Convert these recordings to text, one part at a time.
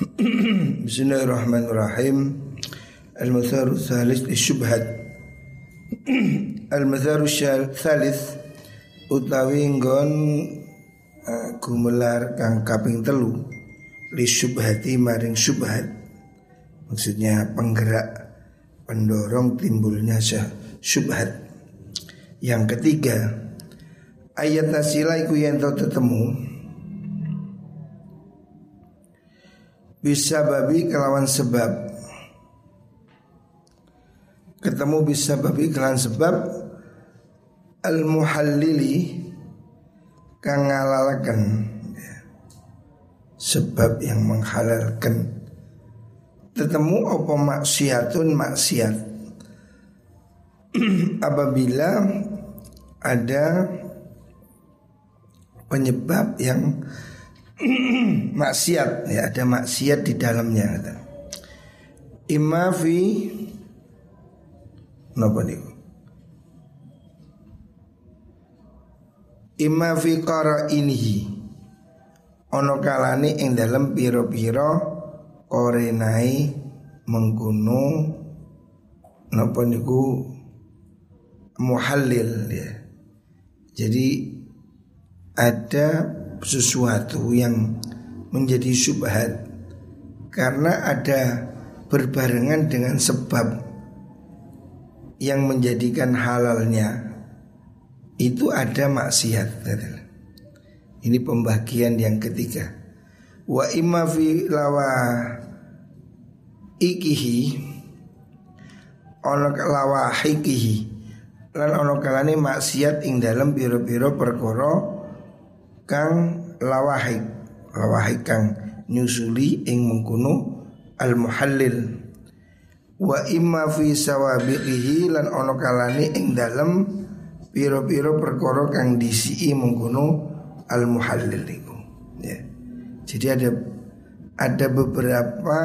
Bismillahirrahmanirrahim. Al-Matharu Thalith Syubhat Al-Matharu Thalith Utawi nggon uh, Gumelar kang kaping telu. Li syubhati maring syubhat Maksudnya penggerak Pendorong timbulnya syubhat Yang ketiga Ayat nasila iku tau tetemu bisa babi kelawan sebab. Ketemu bisa babi kelawan sebab al muhallili kang ngalalakan ya. sebab yang menghalalkan. Ketemu apa maksiatun? Maksiat. Apabila ada penyebab yang maksiat ya ada maksiat di dalamnya kata. Imma fi napa niku? Imma fi inihi Ono kalane ing dalam piro-piro korenai mengkuno napa niku muhallil ya. Jadi ada sesuatu yang menjadi syubhat karena ada berbarengan dengan sebab yang menjadikan halalnya itu ada maksiat. Ini pembagian yang ketiga. Wa imma fi lawa ikihi ono lawa hikihi lan ono kalane maksiat ing dalam biro-biro perkara kang lawahik. Lawahik kang nyusuli ing mengkuno al muhallil wa imma fi sawabihi lan ono kalane ing dalem piro-piro perkara kang disii mengkuno al muhallil iku ya. Jadi ada ada beberapa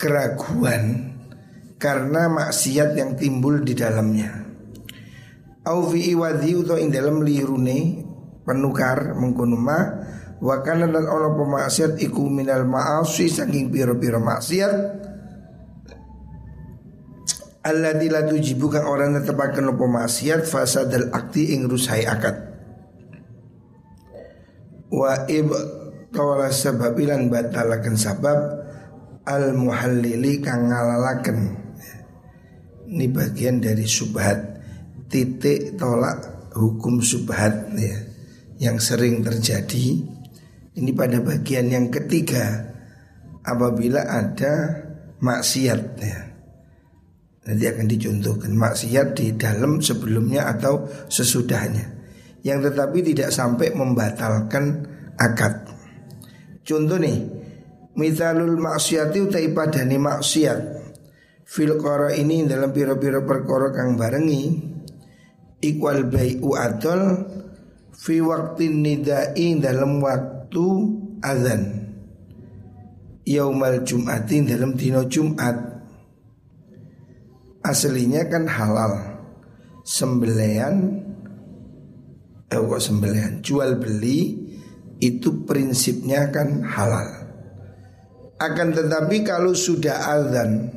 keraguan karena maksiat yang timbul di dalamnya. Au fi iwadhi utawa ing dalam lirune penukar mengkono ma wa kana lan pemaksiat iku minal ma'asi saking pira-pira maksiat Alladzi la tujibu kang ora netepaken apa maksiat fasadal akti ing rusai akad. Wa ib kawala sababilan batalaken sabab al muhallili kang ngalalaken ini bagian dari subhat titik tolak hukum subhat ya yang sering terjadi ini pada bagian yang ketiga apabila ada maksiat ya. Nanti akan dicontohkan maksiat di dalam sebelumnya atau sesudahnya yang tetapi tidak sampai membatalkan akad. Contoh nih, misalul maksiati utai padani maksiat fil ini dalam piro-piro perkara kang barengi ikwal bai'u adol fi waktu nidai dalam waktu azan. Yaumal jumatin dalam dino jumat. Aslinya kan halal. Sembelian eh kok sembelian? Jual beli itu prinsipnya kan halal. Akan tetapi kalau sudah azan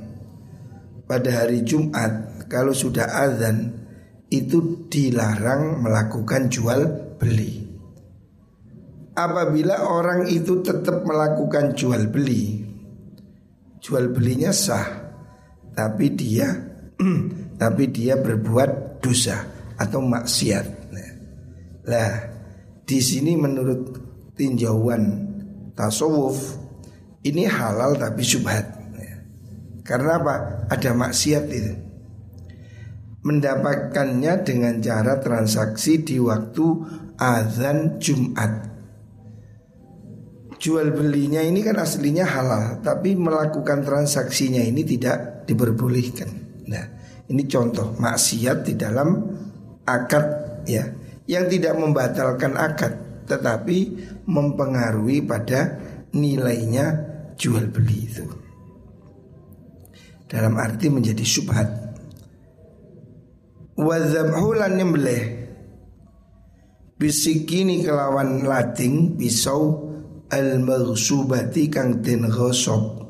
pada hari Jumat kalau sudah azan itu dilarang melakukan jual beli. Apabila orang itu tetap melakukan jual beli, jual belinya sah, tapi dia tapi dia berbuat dosa atau maksiat. Nah, di sini menurut tinjauan tasawuf ini halal tapi subhat. Karena apa? Ada maksiat itu mendapatkannya dengan cara transaksi di waktu azan Jumat. Jual belinya ini kan aslinya halal, tapi melakukan transaksinya ini tidak diperbolehkan. Nah, ini contoh maksiat di dalam akad ya, yang tidak membatalkan akad, tetapi mempengaruhi pada nilainya jual beli itu. Dalam arti menjadi subhat. Wadzabhulan nyembelih bisikini kelawan lading pisau al maghsubati kang den gosok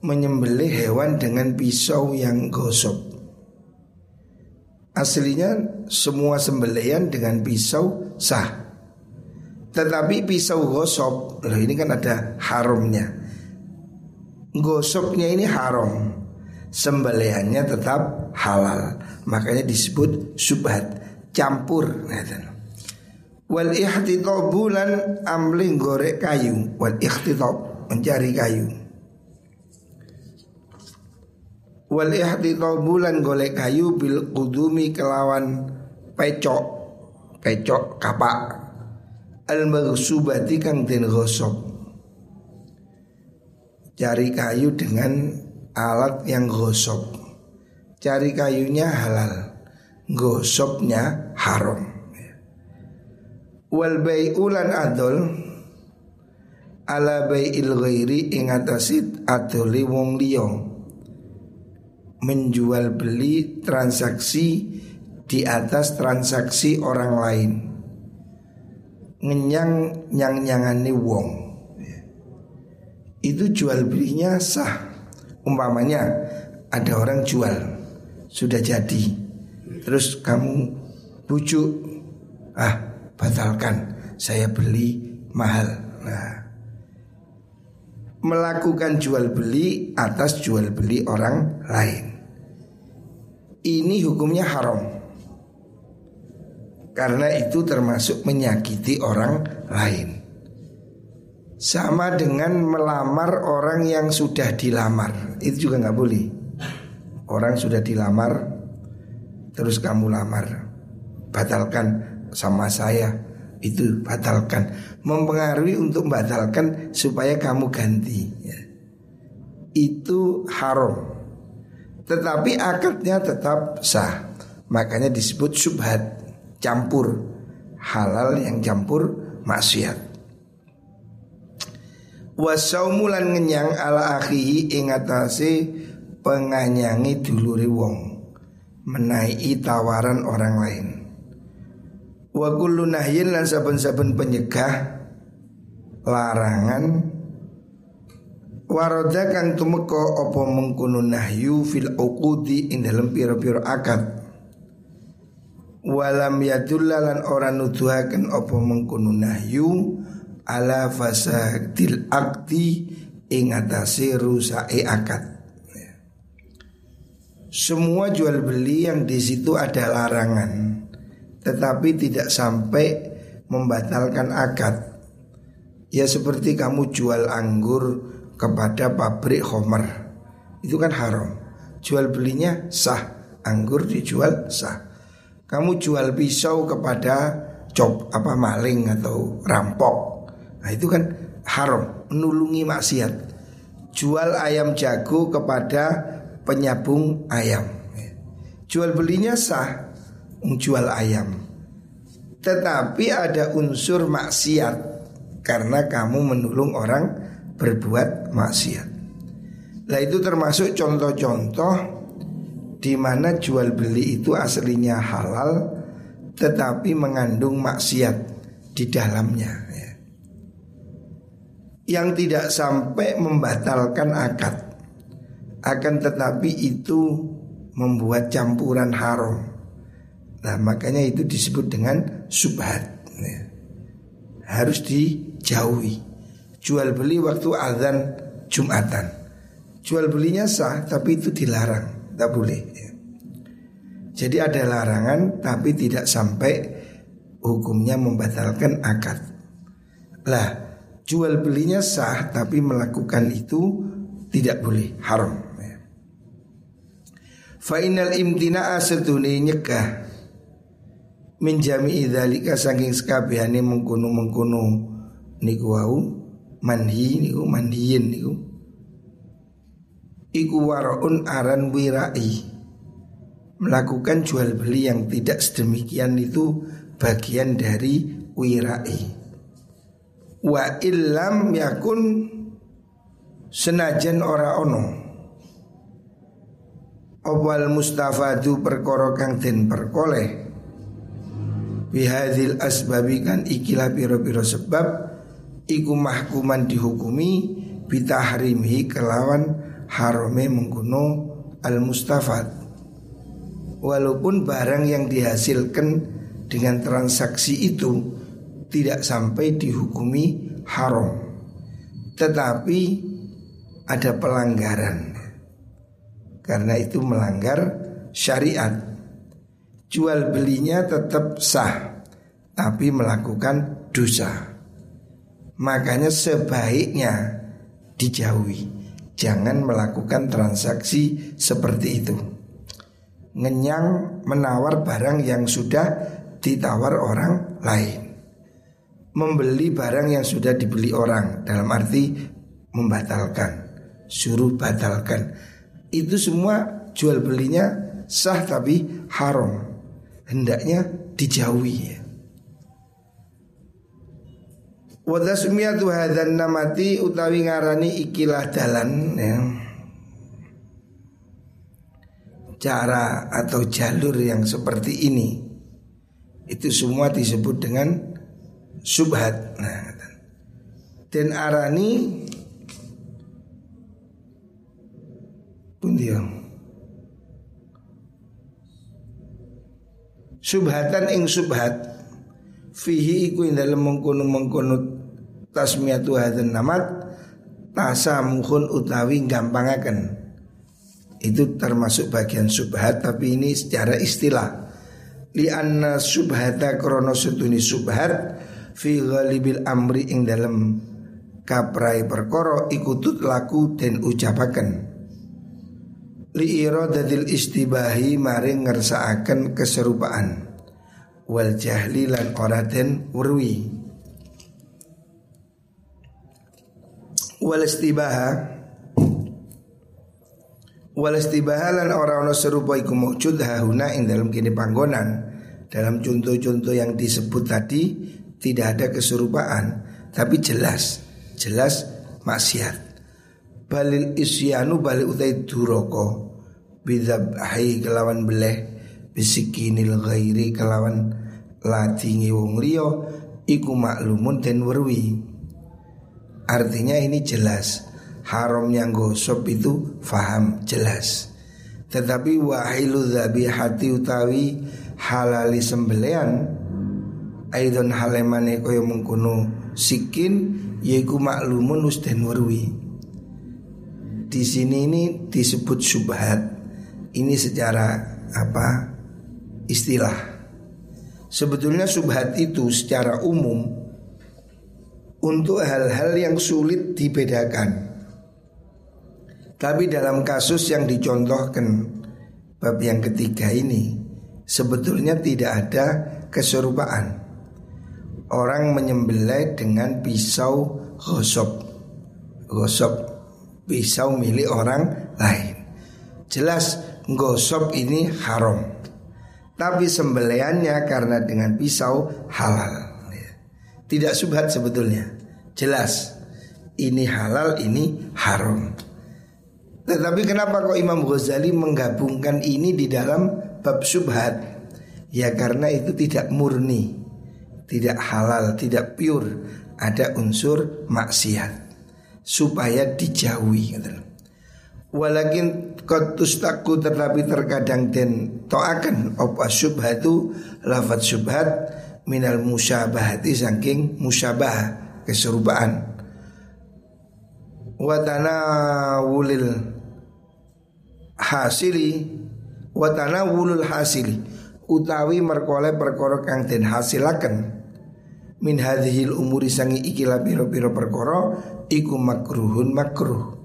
menyembelih hewan dengan pisau yang gosok aslinya semua sembelihan dengan pisau sah. Tetapi pisau gosok loh ini kan ada harumnya. Gosoknya ini haram. Sembelihannya tetap halal. Makanya disebut subhat campur nah, Wal ihtitob bulan amling gorek kayu. Wal ihtitob mencari kayu. Wal ihtitob bulan golek kayu bil kudumi kelawan pecok Pecok kapak. Al maghsubati kang den gosok. Cari kayu dengan alat yang gosok. Cari kayunya halal. Gosoknya haram. Wal ulan adol ala bai'il ghairi ing atasit adoli wong liya. Menjual beli transaksi di atas transaksi orang lain. Ngenyang nyang nyangani wong. Itu jual belinya sah. Umpamanya ada orang jual sudah jadi. Terus kamu bujuk. Ah batalkan. Saya beli mahal. Nah. Melakukan jual beli atas jual beli orang lain. Ini hukumnya haram. Karena itu termasuk menyakiti orang lain. Sama dengan melamar orang yang sudah dilamar. Itu juga nggak boleh. Orang sudah dilamar terus kamu lamar batalkan sama saya. Itu batalkan. Mempengaruhi untuk batalkan supaya kamu ganti ya. itu haram. Tetapi akadnya tetap sah. Makanya disebut subhat campur. Halal yang campur maksiat. Wasaumulan ngenyang ala akhihi ingatasi penganyangi duluri wong. Menaiki tawaran orang lain Wa kullu nahyin lan saben-saben penyegah larangan Waroda kang tumeka apa mengkono nahyu fil uqudi ing dalem pira-pira akad. Walam yadullalan ora nuduhaken apa mengkono nahyu ala fasadil akdi ing atase rusake akad. Semua jual beli yang di situ ada larangan tetapi tidak sampai membatalkan akad. Ya seperti kamu jual anggur kepada pabrik Homer itu kan haram. Jual belinya sah, anggur dijual sah. Kamu jual pisau kepada cop apa maling atau rampok, nah itu kan haram, menulungi maksiat. Jual ayam jago kepada penyabung ayam, jual belinya sah, menjual ayam. Tetapi ada unsur maksiat karena kamu menolong orang berbuat maksiat. Nah itu termasuk contoh-contoh di mana jual beli itu aslinya halal tetapi mengandung maksiat di dalamnya. Ya. Yang tidak sampai membatalkan akad, akan tetapi itu membuat campuran haram. Nah makanya itu disebut dengan subhat ya. Harus dijauhi Jual beli waktu azan Jumatan Jual belinya sah tapi itu dilarang Tak boleh ya. Jadi ada larangan tapi tidak sampai Hukumnya membatalkan akad Lah jual belinya sah tapi melakukan itu Tidak boleh haram ya. Fainal imtina'a setuni nyegah minjami idzalika saking sekabehane mengkono-mengkono niku wau manhi niku manhiin niku. Iku waraun aran wirai. Melakukan jual beli yang tidak sedemikian itu bagian dari wirai. Wa illam yakun senajan ora ono. Awal mustafadu perkara kang den perkoleh bihadil asbabi kan ikilah piro-piro sebab iku mahkuman dihukumi bitahrimihi kelawan harome mengkuno al mustafad walaupun barang yang dihasilkan dengan transaksi itu tidak sampai dihukumi haram tetapi ada pelanggaran. Karena itu melanggar syariat jual belinya tetap sah tapi melakukan dosa makanya sebaiknya dijauhi jangan melakukan transaksi seperti itu ngenyang menawar barang yang sudah ditawar orang lain. Membeli barang yang sudah dibeli orang dalam arti membatalkan, suruh batalkan. Itu semua jual belinya sah tapi haram. Hendaknya dijauhi ya. Wadasmiyatu hadan namati utawi ngarani ikilah dalan ya cara atau jalur yang seperti ini itu semua disebut dengan subhat. Nah, dan arani pun dia subhatan ing subhat. Fihi iku ing dalem mengkono mengkono tasmiyatu hadan namat tasamuhun utawi gampangaken itu termasuk bagian subhat tapi ini secara istilah. Li anna subhata krono setuni subhat fi ghalibil amri ing dalam kaprai perkoro ikutut laku dan ucapaken li iradatil istibahi maring ngersaaken keserupaan. Wal jahli lan ora urwi wal istibaha. Walastibahalan orang-orang serupa iku mujud hahuna ing dalam kini panggonan. Dalam contoh-contoh yang disebut tadi Tidak ada keserupaan Tapi jelas Jelas maksiat. Balil isyanu balil utai duroko Bidabhi kelawan beleh Bisikinil ghairi kelawan Latingi wong liyo Iku maklumun dan werwi Artinya ini jelas haramnya gosok itu faham jelas. Tetapi wahilu hati utawi halali sembelian aidon halemane koyo mengkuno sikin yaiku maklumun usden warwi. Di sini ini disebut subhat. Ini secara apa istilah. Sebetulnya subhat itu secara umum untuk hal-hal yang sulit dibedakan. Tapi dalam kasus yang dicontohkan bab yang ketiga ini sebetulnya tidak ada keserupaan. Orang menyembelih dengan pisau gosok, gosok pisau milik orang lain. Jelas gosok ini haram. Tapi sembeliannya karena dengan pisau halal. Tidak subhat sebetulnya. Jelas ini halal, ini haram. Tetapi kenapa kok Imam Ghazali menggabungkan ini di dalam bab subhat? Ya karena itu tidak murni, tidak halal, tidak pure, ada unsur maksiat supaya dijauhi. Walakin kotus taku tetapi terkadang den toakan. Opa subhatu lafat subhat minal musyabahati saking musyabah keserupaan watana wulil hasili watana wulul hasili. Utawi merkole perkara kang den hasilaken. Min hadhil umuri sangi ikilah piro-piro perkara iku makruhun makruh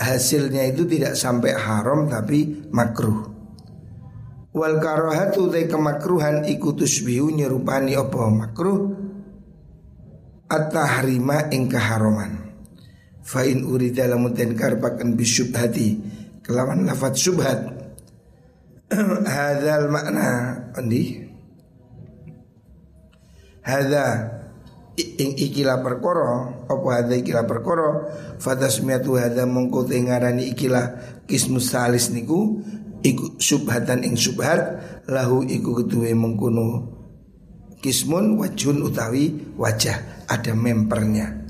hasilnya itu tidak sampai haram tapi makruh. Wal karahatu te kemakruhan iku tusbihu nyerupani apa makruh? At-tahrima ing keharaman. Fa'in urida lamun den karpakan bisyubhati Kelawan lafad subhat Hadal makna Andi Hada ing ikilah perkoro apa hada ikilah perkoro fatasmiatu hada mongko ngarani ikilah kismus salis niku iku subhatan ing subhat lahu iku ketuwe mengkono kismun wajun utawi wajah ada mempernya.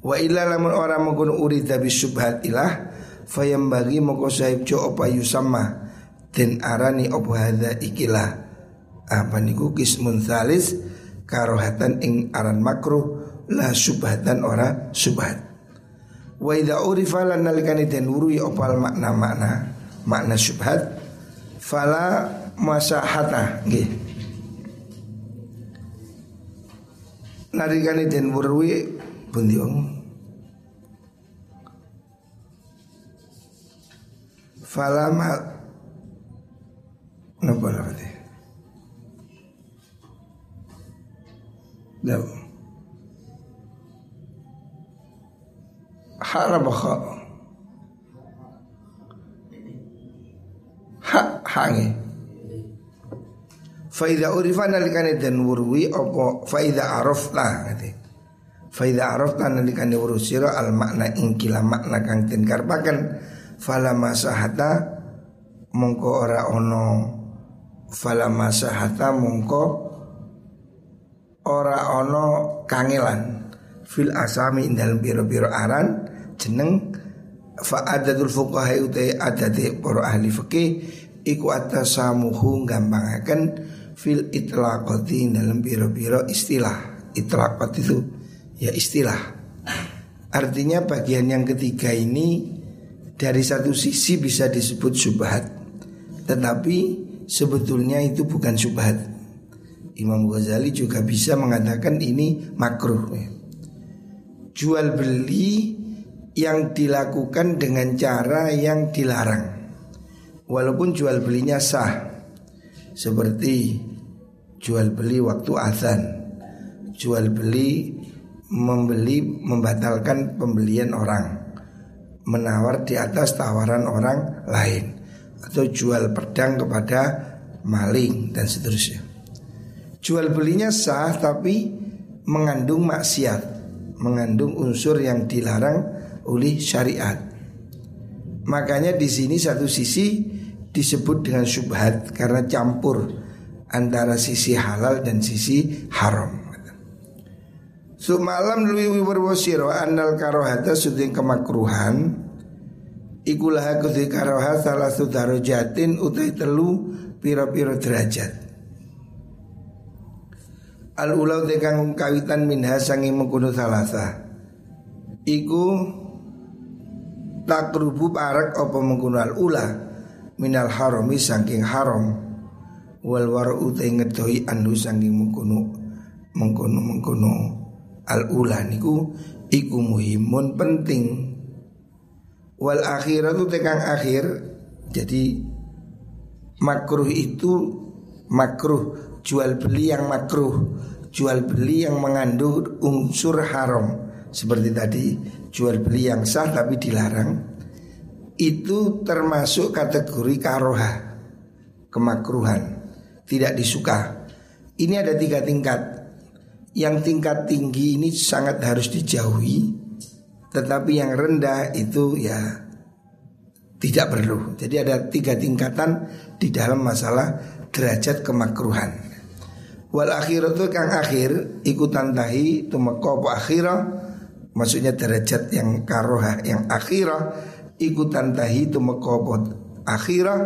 Wa illa lamun orang mengkono urida bi subhat ilah fayam bagi moko sahib jo apa yusama den arani apa hadza ikilah apa niku kismun salis karohatan ing aran makruh la subhatan ora subhat. Wa idza urifa lan nalikani den urui opal makna makna makna subhat fala masahata nggih. Nalikani den urui bundi fala ma Napa lafadnya? Dah. Harap. Ha hangi. Faida urifa nalikane dan wurwi opo faida arafta ngati. Faida arafta nalikane wuru sira al makna ingkila makna kang den karpaken fala masahata mongko ora ono fala masahata mongko ora ono kangelan. Fil asami dalam biro-biro aran jeneng fa adatul fuqaha utai adate para ahli fikih iku atasamuhu gampangaken fil itlaqati dalam biro-biro istilah. Itlaqat itu ya istilah. Artinya bagian yang ketiga ini dari satu sisi bisa disebut subhat tetapi sebetulnya itu bukan subhat. Imam Ghazali juga bisa mengatakan ini makruh. Jual beli yang dilakukan dengan cara yang dilarang. Walaupun jual belinya sah. Seperti jual beli waktu azan. Jual beli membeli membatalkan pembelian orang. Menawar di atas tawaran orang lain atau jual pedang kepada maling dan seterusnya. Jual belinya sah tapi mengandung maksiat, mengandung unsur yang dilarang oleh syariat. Makanya di sini satu sisi disebut dengan syubhat karena campur antara sisi halal dan sisi haram. Sumalam luwi warwasiro andal karohata suding kemakruhan Iku laha kuthi karoha salah sudaro jatin utai telu piro-piro derajat Al ulau tekang kawitan minha sangi mengkuno salasa. Iku takrubu parak apa mengkuno al ula Minal harami sangking haram. Wal waro utai ngedoi andu sangking mengkuno Mengkuno mengkuno al ula niku Iku muhimun penting. Wal akhiratu tekang akhir Jadi makruh itu makruh Jual beli yang makruh Jual beli yang mengandung unsur haram Seperti tadi Jual beli yang sah tapi dilarang Itu termasuk kategori karoha Kemakruhan Tidak disuka Ini ada tiga tingkat Yang tingkat tinggi ini sangat harus dijauhi tetapi yang rendah itu ya tidak perlu. Jadi ada tiga tingkatan di dalam masalah derajat kemakruhan. Wal itu kang akhir ikutan tahi tumeka apa akhirah maksudnya derajat yang karoha yang akhirah ikutan tahi tumeka apa akhirah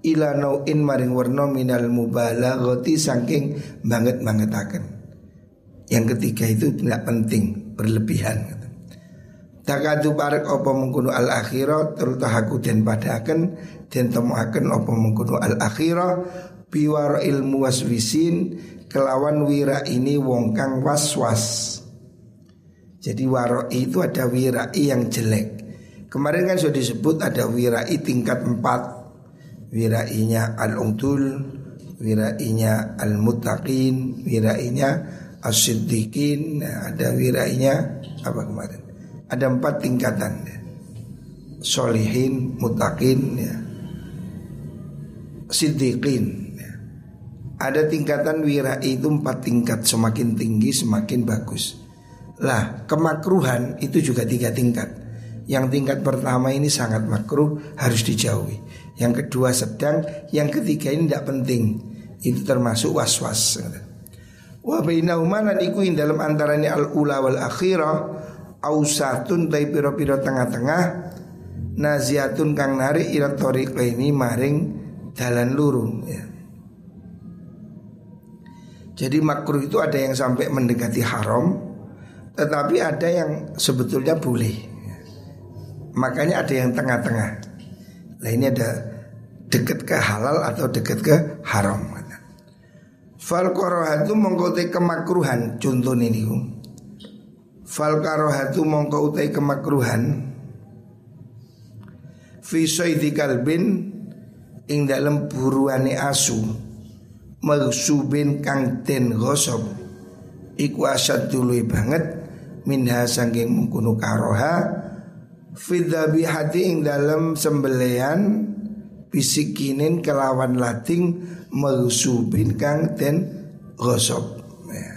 ila nauin maring warna minal mubalaghati saking banget bangetaken. Yang ketiga itu tidak penting berlebihan. Takadu parek opo mengkuno al akhirah terutahaku den padaken den temuaken opo mengkuno al akhirah biwar ilmu waswisin kelawan wira ini wong kang was-was. Jadi waro itu ada wirai yang jelek. Kemarin kan sudah disebut ada wirai tingkat empat. Wirainya al-ungtul, wirainya al-muttaqin, wirainya as-siddiqin, nah, ada wirainya apa kemarin? ada empat tingkatan. Solihin, mutakin, ya. Siddiqin. Ada tingkatan wira itu empat tingkat Semakin tinggi semakin bagus. Lah kemakruhan itu juga tiga tingkat. Yang tingkat pertama ini sangat makruh Harus dijauhi. Yang kedua sedang Yang ketiga ini tidak penting. Itu termasuk was-was. Wa bainahuma lan iku ing dalam antarane al ula wal akhirah ausatun tai pira-pira tengah-tengah naziatun kang narik ira ini maring dalan lurung ya. Jadi makruh itu ada yang sampai mendekati haram Tetapi ada yang sebetulnya boleh. Makanya ada yang tengah-tengah. Nah ini ada dekat ke halal atau dekat ke haram. Fal itu mengkotai kemakruhan Contoh ini Fal karohatu mengkotai kemakruhan Fisoidi kalbin Ing dalam buruane asu magsubin kang den gosok iku asad dulu banget minha sangking mengkuno karoha hati ing dalam sembelian bisikinin kelawan lating magsubin kang den gosok ya.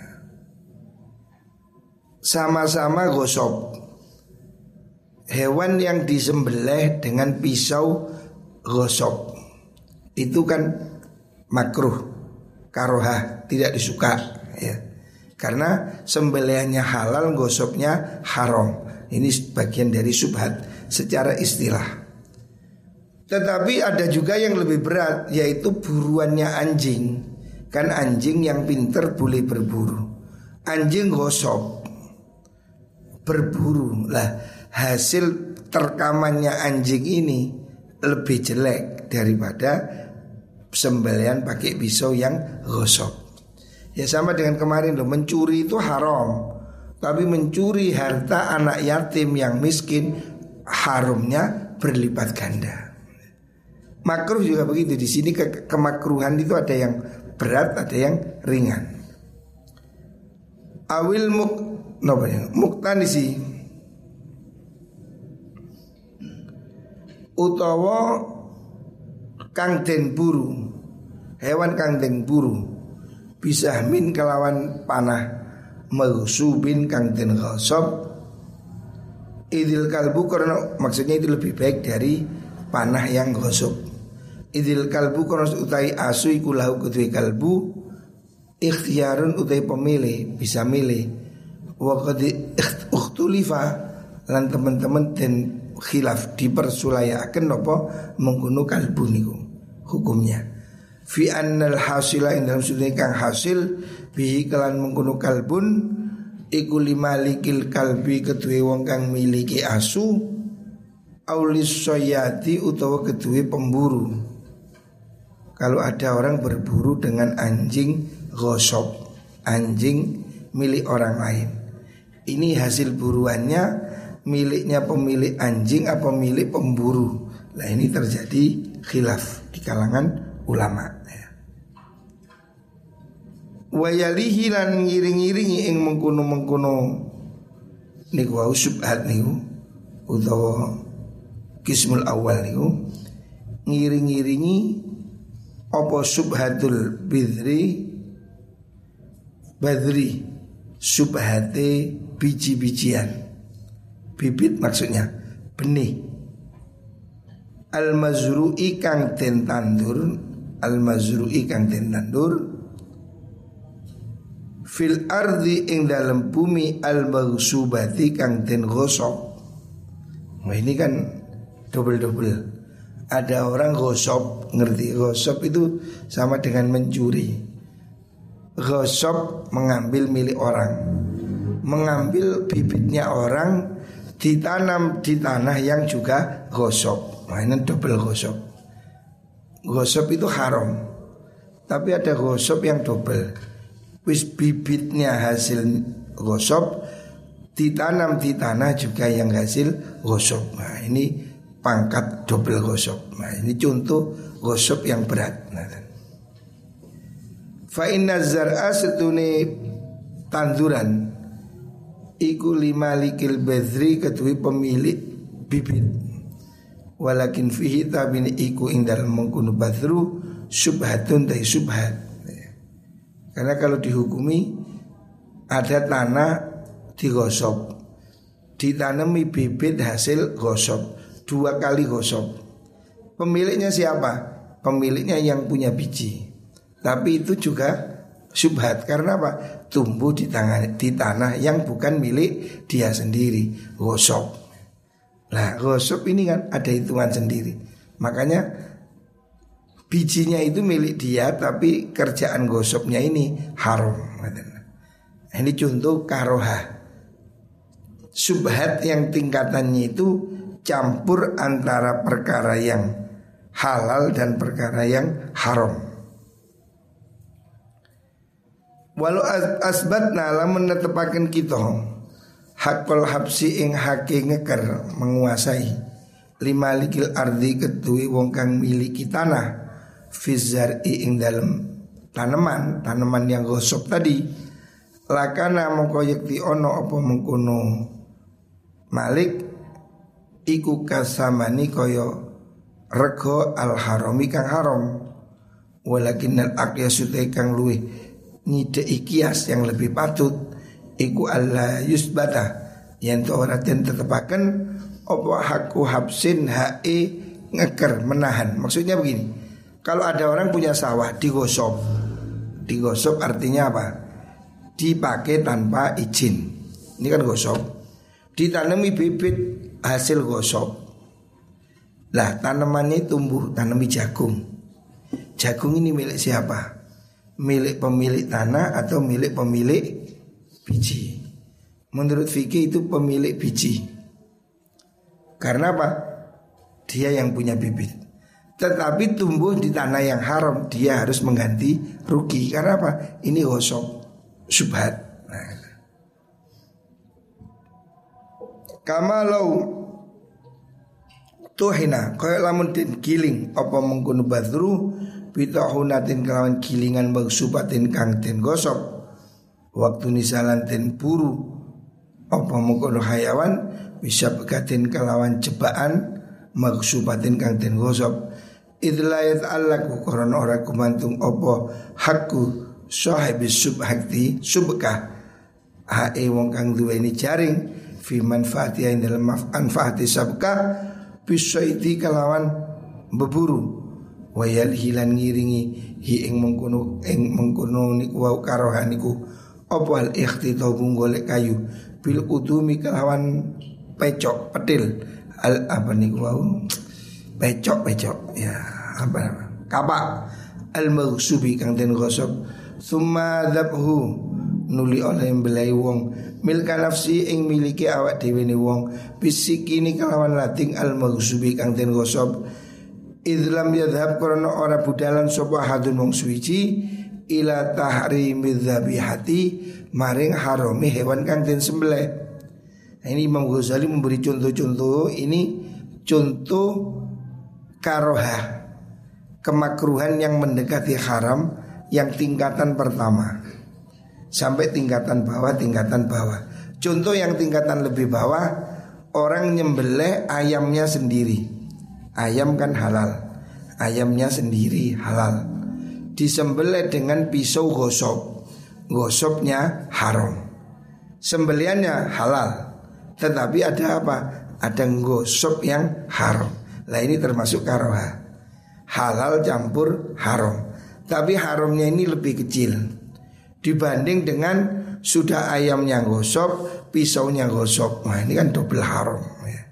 sama-sama gosok hewan yang disembelih dengan pisau gosok itu kan makruh karohah tidak disuka ya. Karena sembelihannya halal, gosoknya haram. Ini bagian dari subhat secara istilah. Tetapi ada juga yang lebih berat yaitu buruannya anjing. Kan anjing yang pinter boleh berburu. Anjing gosok berburu lah hasil terkamannya anjing ini lebih jelek daripada sembelian pakai pisau yang gosok. Ya sama dengan kemarin loh, mencuri itu haram. Tapi mencuri harta anak yatim yang miskin harumnya berlipat ganda. Makruh juga begitu. Di sini ke kemakruhan itu ada yang berat, ada yang ringan. Awil muk no, muktanisi utawa kang den buru. Hewan kang den buru. Bisa min kelawan panah. Maghsubin kang den ghasab idil kalbu karena maksudnya itu lebih baik dari panah yang gosok idil kalbu karena utai asu iku lahu kalbu. Ikhtiarun utai pemilih bisa milih. Wa qad ikhtulifa lan teman-teman dan khilaf dipersulayakan nopo menggunakan kalbu niku hukumnya. Fi annal hasila ing dalam sudut kang hasil bihi kelan menggunakan kalbun iku limalikil kalbi ketuwe wong kang miliki asu aulis soyati utawa ketuwe pemburu. Kalau ada orang berburu dengan anjing gosok anjing milik orang lain. Ini hasil buruannya miliknya pemilik anjing apa milik pemburu. Nah ini terjadi khilaf di kalangan ulama. Ya. Wayalihi lan ngiring-ngiringi ing mengkuno-mengkuno niku wau subhat niku utawa kismul awal niku ngiring-ngiringi apa subhatul bidri badri subhate biji-bijian bibit maksudnya benih al mazru'i kang den tandur al mazru'i kang den tandur fil ardi ing dalam bumi al maghsubati kang den gosok. Nah ini kan double-double. Ada orang gosok ngerti? Gosok itu sama dengan mencuri. Gosok mengambil milik orang. Mengambil bibitnya orang ditanam di tanah yang juga gosok. Ini double gosok. Gosok itu haram. Tapi ada gosok yang double. Wis bibitnya hasil gosok ditanam di tanah juga yang hasil gosok. Nah, ini pangkat double gosok. Nah, ini contoh gosok yang berat. Nah, Fa inna zar'a setune tanduran Iku lima likil bedri ketui pemilik bibit Walakin fihi tabini iku ing dalam mengkunu badru Subhatun dari subhat Karena kalau dihukumi Ada tanah digosok Ditanami bibit hasil gosok Dua kali gosok Pemiliknya siapa? Pemiliknya yang punya biji Tapi itu juga Subhat karena apa? Tumbuh di tangan di tanah yang bukan milik dia sendiri. Gosok. Nah, gosok ini kan ada hitungan sendiri. Makanya bijinya itu milik dia tapi kerjaan gosoknya ini haram. Ini contoh karoha. Subhat yang tingkatannya itu campur antara perkara yang halal dan perkara yang haram. Walau asbatna lamun netepaken kita hakul habsi ing hake ngeker menguasai. Lima likil ardi ketui wong kang miliki tanah. Fizar ing dalam tanaman tanaman yang gosok tadi. Lakana mongko yakti ono apa mengkono. Malik iku kasamani koyo rego al harami kang haram. Walakin al akya kang luwih ngidei kias yang lebih patut iku Allah yusbata. Yang tu orang den tetepaken opo haku habsin hae ngeker menahan. Maksudnya begini kalau ada orang punya sawah digosok. Digosok artinya apa? Dipakai tanpa izin. Ini kan gosok. Ditanami bibit hasil gosok. Lah tanamannya tumbuh tanami jagung. Jagung ini milik siapa? Milik pemilik tanah atau milik pemilik biji. Menurut fikih itu pemilik biji. Karena apa? Dia yang punya bibit. Tetapi tumbuh di tanah yang haram, dia harus mengganti rugi. Karena apa? Ini gosok subhat. Nah. Kamalau tuhina kaya lamun den giling apa mengkono badru bitahunatin kelawan gilingan magsubatin kang ten gosok waktu nisalan ten buru apa mengkono hayawan bisa bekatin kelawan cebaan magsubatin kang ten gosok. Idlayat allaku koron ora kumantung opo hakku sahibis subhakti subkah. Hae wong kang duweni jaring fi manfaati dalam manfaati sabka bisaiti kelawan beburu. Wayal hilan ngiringi hi ing mengkono ing mengkono niku wau karohan niku apa al ikhtitabu golek kayu? Bil utumi kelawan pecok petil. Al apa niku wau? Pecok pecok. Ya apa? Kapak. Al maghsubi kang den gosok. Summa dhabhu nuli oleh belai wong. Milka nafsi ing miliki awak dhewe ni wong. Bisikini kelawan lating al maghsubi kang den gosok. Idlam yadhab korona ora budalan sopa hadun wong suici ila tahrimi hati maring harami hewan kang den sembelih. Nah, ini Imam Ghazali memberi contoh-contoh ini contoh karohah kemakruhan yang mendekati haram yang tingkatan pertama sampai tingkatan bawah tingkatan bawah. Contoh yang tingkatan lebih bawah orang nyembelih ayamnya sendiri. Ayam kan halal Ayamnya sendiri halal Disembelih dengan pisau gosok Gosoknya haram. Sembeliannya halal. Tetapi ada apa? Ada gosok yang haram. Nah ini termasuk karoha. Halal campur haram. Tapi haramnya ini lebih kecil. Dibanding dengan sudah ayamnya gosok Pisaunya gosok Nah ini kan double haram ya.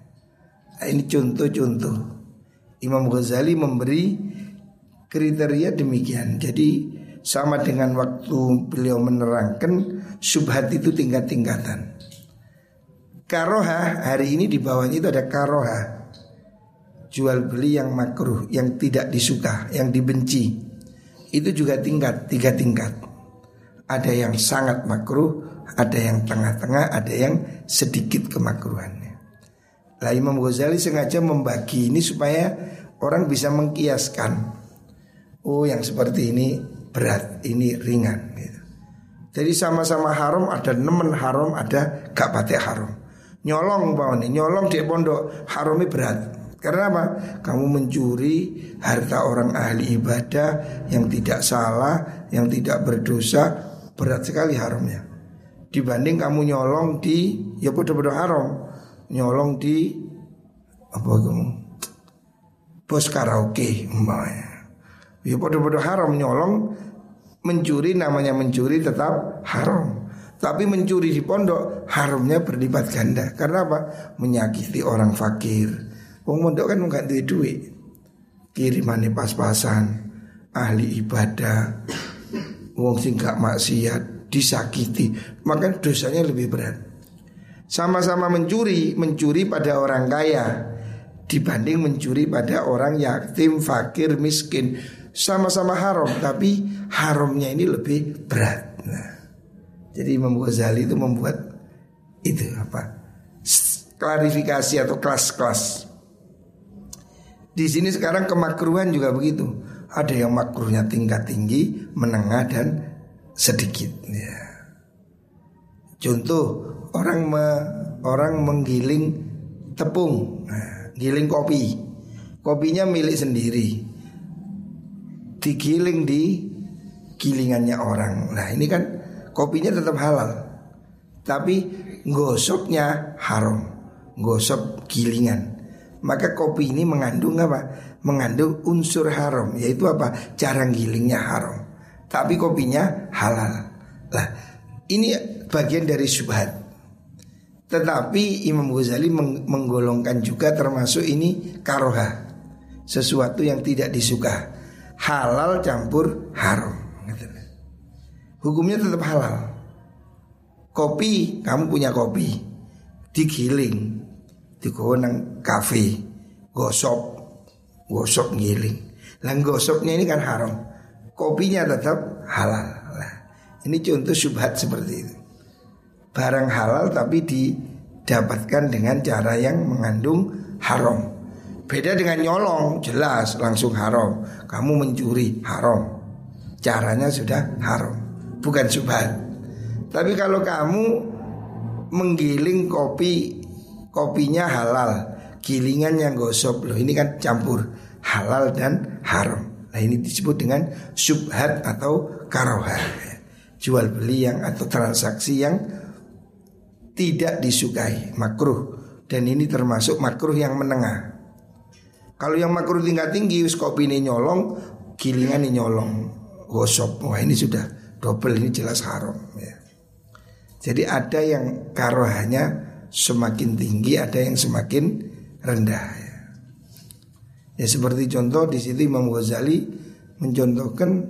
Nah, ini contoh-contoh. Imam Ghazali memberi kriteria demikian. Jadi sama dengan waktu beliau menerangkan subhat itu tingkat-tingkatan. Karoha hari ini di bawahnya itu ada karoha Jual beli yang makruh, yang tidak disuka, yang dibenci Itu juga tingkat, tiga tingkat Ada yang sangat makruh, ada yang tengah-tengah, ada yang sedikit kemakruhannya Lah Imam Ghazali sengaja membagi ini supaya orang bisa mengkiaskan. Oh yang seperti ini berat, ini ringan. Gitu. Jadi sama-sama haram ada nemen haram, ada gak patek haram. Nyolong bawah nih, nyolong di pondok harami berat. Karena apa? Kamu mencuri harta orang ahli ibadah yang tidak salah, yang tidak berdosa, berat sekali haramnya. Dibanding kamu nyolong di ya bodoh-bodoh haram nyolong di apa kamu bos karaoke umpamanya. Ya pada-pada haram nyolong Mencuri namanya mencuri tetap haram. Tapi mencuri di pondok haramnya berlipat ganda. Karena apa? Menyakiti orang fakir. Wong pondok kan nggak duit duit. Kirimannya pas-pasan, ahli ibadah, wong sing maksiat, disakiti, maka dosanya lebih berat. Sama-sama mencuri, mencuri pada orang kaya dibanding mencuri pada orang yatim, fakir, miskin. Sama-sama haram, tapi haramnya ini lebih berat. Nah, jadi Imam Ghazali itu membuat itu apa? klarifikasi atau kelas-kelas. Di sini sekarang kemakruhan juga begitu. Ada yang makruhnya tingkat tinggi, menengah dan sedikit. Ya. Contoh orang me, orang menggiling tepung, nah, giling kopi, kopinya milik sendiri, digiling di gilingannya orang. Nah ini kan kopinya tetap halal, tapi gosoknya haram, gosok gilingan. Maka kopi ini mengandung apa? Mengandung unsur haram, yaitu apa? Cara gilingnya haram. Tapi kopinya halal. Lah, ini bagian dari subhat. Tetapi Imam Ghazali menggolongkan juga termasuk ini karoha. Sesuatu yang tidak disuka. Halal campur haram. Hukumnya tetap halal. Kopi, kamu punya kopi. Digiling. Digowo kafe. Gosok. Gosok giling. Lah gosoknya ini kan haram. Kopinya tetap halal. Nah, ini contoh subhat seperti itu barang halal tapi didapatkan dengan cara yang mengandung haram. Beda dengan nyolong, jelas langsung haram. Kamu mencuri, haram. Caranya sudah haram, bukan subhan. Tapi kalau kamu menggiling kopi, kopinya halal, gilingan yang gosok loh. Ini kan campur halal dan haram. Nah ini disebut dengan subhat atau karoha. Jual beli yang atau transaksi yang tidak disukai, makruh. Dan ini termasuk makruh yang menengah. Kalau yang makruh tingkat tinggi, kopi ini nyolong, gilingan ini nyolong, gosok. Wah ini sudah double, ini jelas haram. Ya. Jadi ada yang karohanya semakin tinggi, ada yang semakin rendah. Ya, ya seperti contoh di situ Imam Ghazali mencontohkan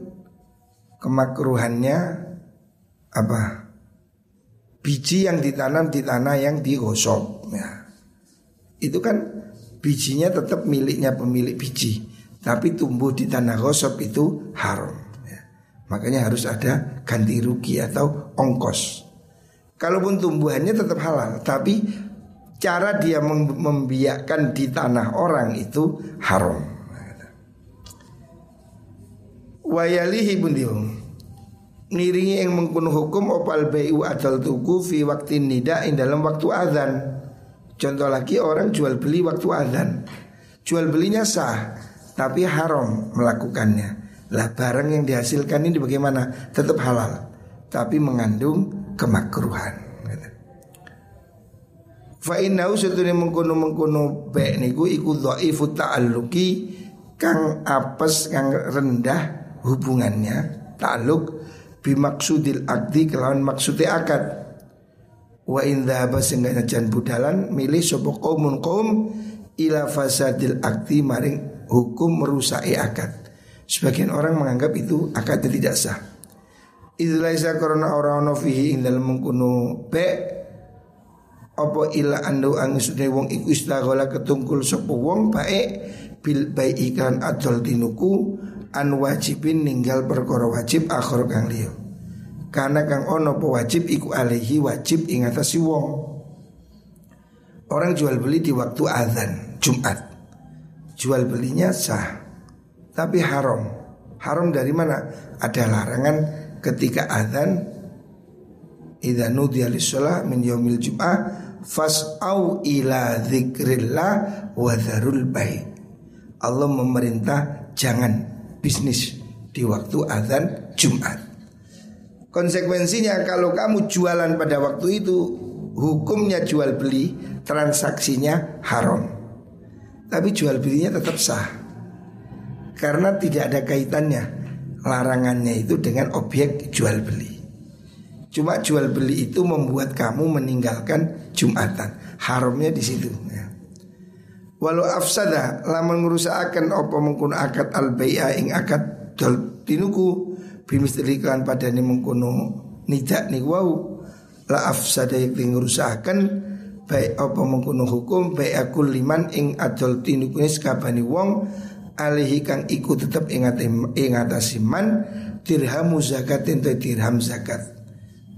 kemakruhannya apa biji yang ditanam di tanah yang digosok ya. Itu kan bijinya tetap miliknya pemilik biji Tapi tumbuh di tanah gosok itu haram ya. Makanya harus ada ganti rugi atau ongkos Kalaupun tumbuhannya tetap halal Tapi cara dia membiakkan di tanah orang itu haram Wayalihi pun ngiringi yang mengkuno hukum opal bayu adal tuku fi waktu nida in dalam waktu azan. Contoh lagi orang jual beli waktu azan. Jual belinya sah, tapi haram melakukannya. Lah barang yang dihasilkan ini bagaimana? Tetap halal, tapi mengandung kemakruhan. Fa innahu satune mengkono mengkono be niku iku dhaifu ta'alluqi kang apes kang rendah hubungannya ta'alluq bimaksudil akdi kelawan maksudnya akad wa in dhaba sehingga jan budalan milih sapa qaumun qaum ila fasadil akdi maring hukum merusai akad sebagian orang menganggap itu akadnya tidak sah Idlaisa korona orang ono fihi ing dalam mengkuno be apa ila andu angusune wong iku istaghala ketungkul sapa wong bae bil bai ikan adol dinuku an wajibin ninggal perkara wajib akhir kang liya. Karena kang ono po wajib iku alaihi wajib ing si wong. Orang jual beli di waktu azan Jumat. Jual belinya sah. Tapi haram. Haram dari mana? Ada larangan ketika azan Idza nudiya lis-shalah min yaumil jum'ah fas'au ila dzikrillah wa dzarul. Allah memerintah jangan bisnis di waktu azan Jumat. Konsekuensinya kalau kamu jualan pada waktu itu hukumnya jual beli transaksinya haram. Tapi jual belinya tetap sah. Karena tidak ada kaitannya larangannya itu dengan objek jual beli. Cuma jual beli itu membuat kamu meninggalkan Jumatan. Haramnya di situ. Ya. Walau afsada lamun akan apa mengkuno akad al bai'a ing akad dol tinuku bimistri kan padane mengkuno nidak nih wow la afsada yang akan baik apa mengkuno hukum baik aku liman ing adol tinuku sekabani wong alihi kang iku tetep ing atase man dirham zakat ento dirham zakat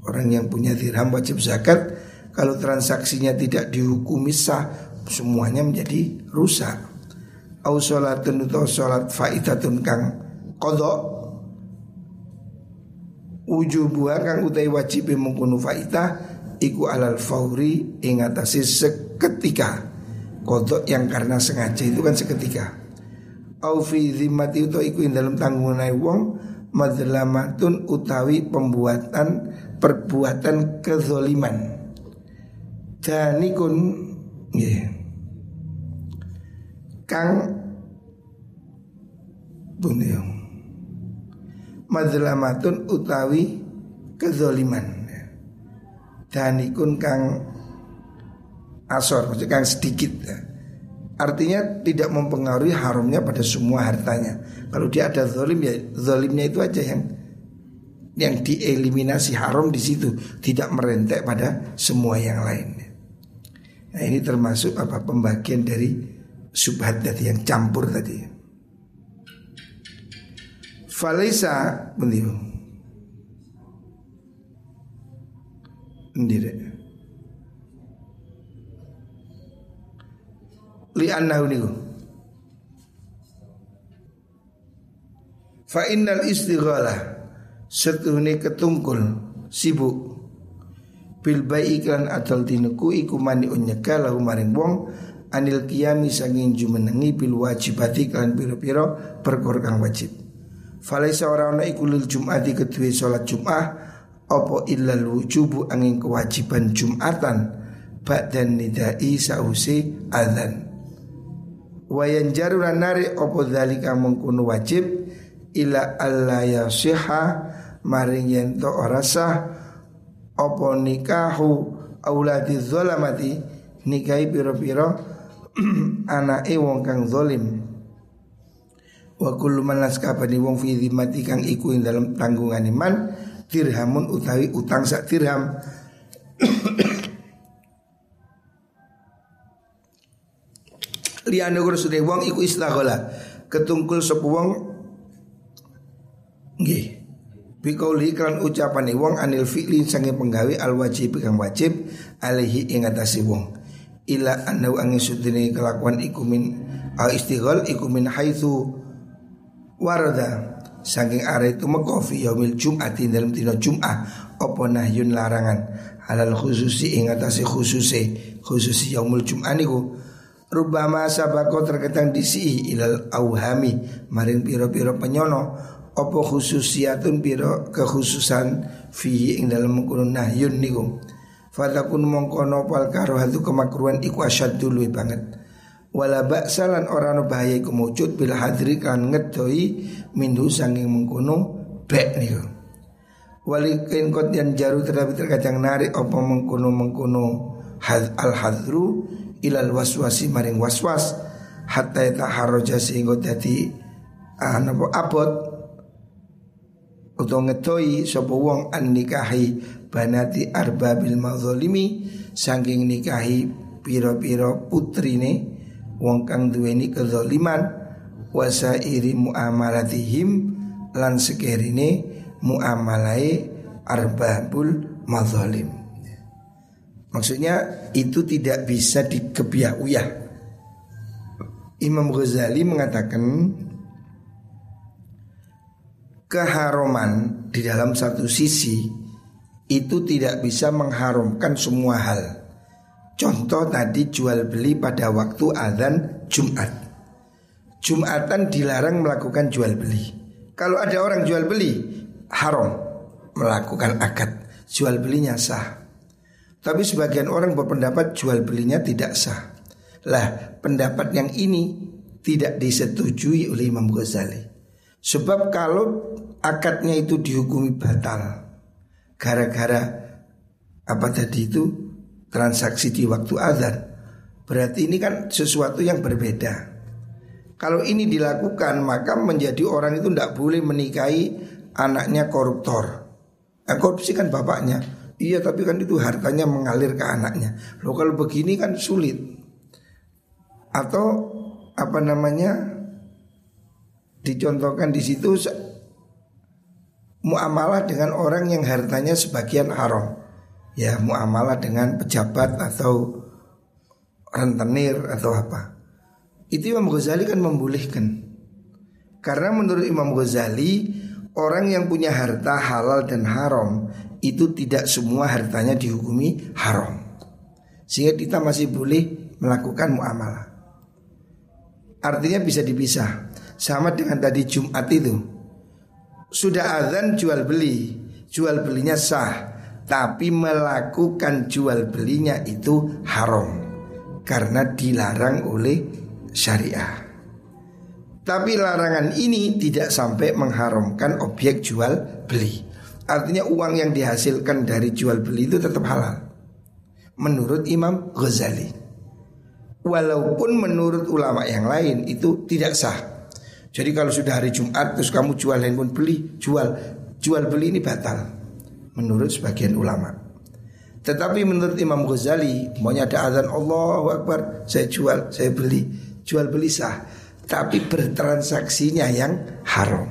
orang yang punya dirham wajib zakat kalau transaksinya tidak dihukumi sah semuanya menjadi rusak. Au sholatun atau sholat faidatun kang kodok Wujubuha kang utai wajib mengkunu faidah Iku alal fauri ingatasi seketika. Kodok yang karena sengaja itu kan seketika. Au fi zimmati itu iku dalam tanggungan wong Madlamatun utawi pembuatan perbuatan kezoliman. Danikun yeah. Kang Bunyo Madlamatun utawi kezoliman. Dan ikun kang Asor Maksudnya kang sedikit ya. Artinya tidak mempengaruhi haramnya pada semua hartanya. Kalau dia ada zolim ya Zolimnya itu aja yang Yang dieliminasi haram di situ. Tidak merentek pada semua yang lain Nah ini termasuk apa pembagian dari subhat tadi yang campur tadi. Falisa beliau. Ndire. Li annahu niku. Fa innal istighalah setuhune ketungkul sibuk bil bai iklan adal dinuku iku mani unyeka lahu maring wong anil qiyami sanging jumenengi bil wajibati kan piro-piro perkara kang wajib. Falaisa ora ana iku lil jum'ati kedue salat Jum'ah apa illa wujubu angin kewajiban Jum'atan ba'dan nidai sausi adzan. Wayan jaruran nari apa dzalika mengkono wajib ila alla yasiha maring yen to ora sah apa nikahu auladi zalamati nikahi piro-piro anake wong kang zalim wa kullu man laskabani wong fi dhimati kang iku ing dalam tanggungan iman dirhamun utawi utang sak dirham. Liyane sudah wong iku istaghala ketungkul sapa wong? Nggih. Bikauli kan ucapan wong anil fi'li sange penggawe al wajib kang wajib alihi ing atase wong. Ila anau angin sudini kelakuan ikumin al istighol ikumin haitsu warada. Saking are itu mekofi yaumil jum'ati dalam dina jum'ah. Apa nahyun larangan? Halal khususi ing atase khususe khususi yaumul jum'ah niku. Rubama sabako terkadang disi ilal auhami. Maring piro-piro penyono. Apa khususiatun piro kekhususan fi ing dalam mengkono nahyun niku? Fatakun mongkono pal karohatu kemakruhan iku asyad dulu banget Wala baksalan orang bahaya iku mujud Bila hadri kan ngedoi Minhu sanging mengkono Bek nih Walikin kot yang jaru tetapi terkadang narik Apa mengkono mengkono Al hadru Ilal waswasi maring waswas Hatta tak haroja sehingga jadi ah, Abot. Untuk ngedoi Sopo wong an nikahi banati arbabil mazalimi saking nikahi piro-piro putrine wong kang duweni kezaliman wasairi muamalatihim lan sekerine muamalai arbabul mazalim Maksudnya itu tidak bisa dikebiahuyah Imam Ghazali mengatakan keharuman di dalam satu sisi itu tidak bisa mengharumkan semua hal. Contoh tadi jual beli pada waktu azan Jumat. Jumatan dilarang melakukan jual beli. Kalau ada orang jual beli haram melakukan akad. Jual belinya sah. Tapi sebagian orang berpendapat jual belinya tidak sah. Lah, pendapat yang ini tidak disetujui oleh Imam Ghazali. Sebab kalau akadnya itu dihukumi batal gara-gara apa tadi itu transaksi di waktu azan berarti ini kan sesuatu yang berbeda. Kalau ini dilakukan maka menjadi orang itu tidak boleh menikahi anaknya koruptor. Nah, korupsi kan bapaknya. Iya tapi kan itu hartanya mengalir ke anaknya. Loh kalau begini kan sulit. Atau apa namanya dicontohkan di situ muamalah dengan orang yang hartanya sebagian haram. Ya, muamalah dengan pejabat atau rentenir atau apa. Itu Imam Ghazali kan membolehkan. Karena menurut Imam Ghazali, orang yang punya harta halal dan haram itu tidak semua hartanya dihukumi haram. Sehingga kita masih boleh melakukan muamalah. Artinya bisa dipisah. Sama dengan tadi Jumat itu sudah azan jual beli, jual belinya sah, tapi melakukan jual belinya itu haram karena dilarang oleh syariah. Tapi larangan ini tidak sampai mengharamkan objek jual beli. Artinya uang yang dihasilkan dari jual beli itu tetap halal. Menurut Imam Ghazali. Walaupun menurut ulama yang lain itu tidak sah. Jadi kalau sudah hari Jumat terus kamu jual handphone beli, jual jual beli ini batal menurut sebagian ulama. Tetapi menurut Imam Ghazali, maunya ada azan Allahu Akbar, saya jual, saya beli, jual beli sah. Tapi bertransaksinya yang haram.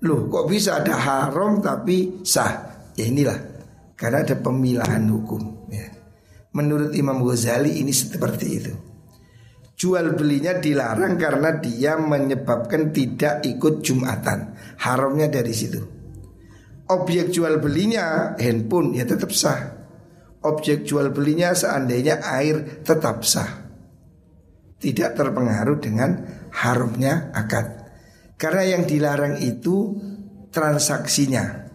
Loh, kok bisa ada haram tapi sah? Ya inilah, karena ada pemilahan hukum. Ya. Menurut Imam Ghazali ini seperti itu jual belinya dilarang karena dia menyebabkan tidak ikut jumatan. Haramnya dari situ. Objek jual belinya handphone ya tetap sah. Objek jual belinya seandainya air tetap sah. Tidak terpengaruh dengan haramnya akad. Karena yang dilarang itu transaksinya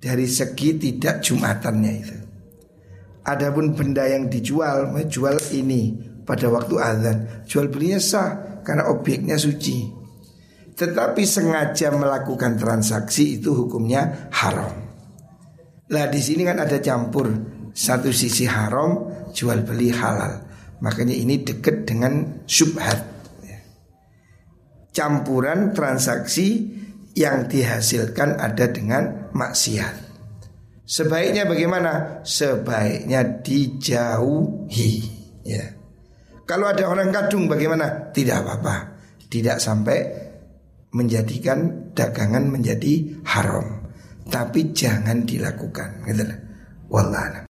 dari segi tidak jumatannya itu. Adapun benda yang dijual, menjual ini pada waktu azan. Jual belinya sah karena objeknya suci. Tetapi sengaja melakukan transaksi itu hukumnya haram. Lah di sini kan ada campur satu sisi haram, jual beli halal. Makanya ini dekat dengan subhat. Campuran transaksi yang dihasilkan ada dengan maksiat. Sebaiknya bagaimana? Sebaiknya dijauhi. Ya. Kalau ada orang kadung bagaimana? Tidak apa-apa. Tidak sampai menjadikan dagangan menjadi haram. Tapi jangan dilakukan. Gitu. Wallah.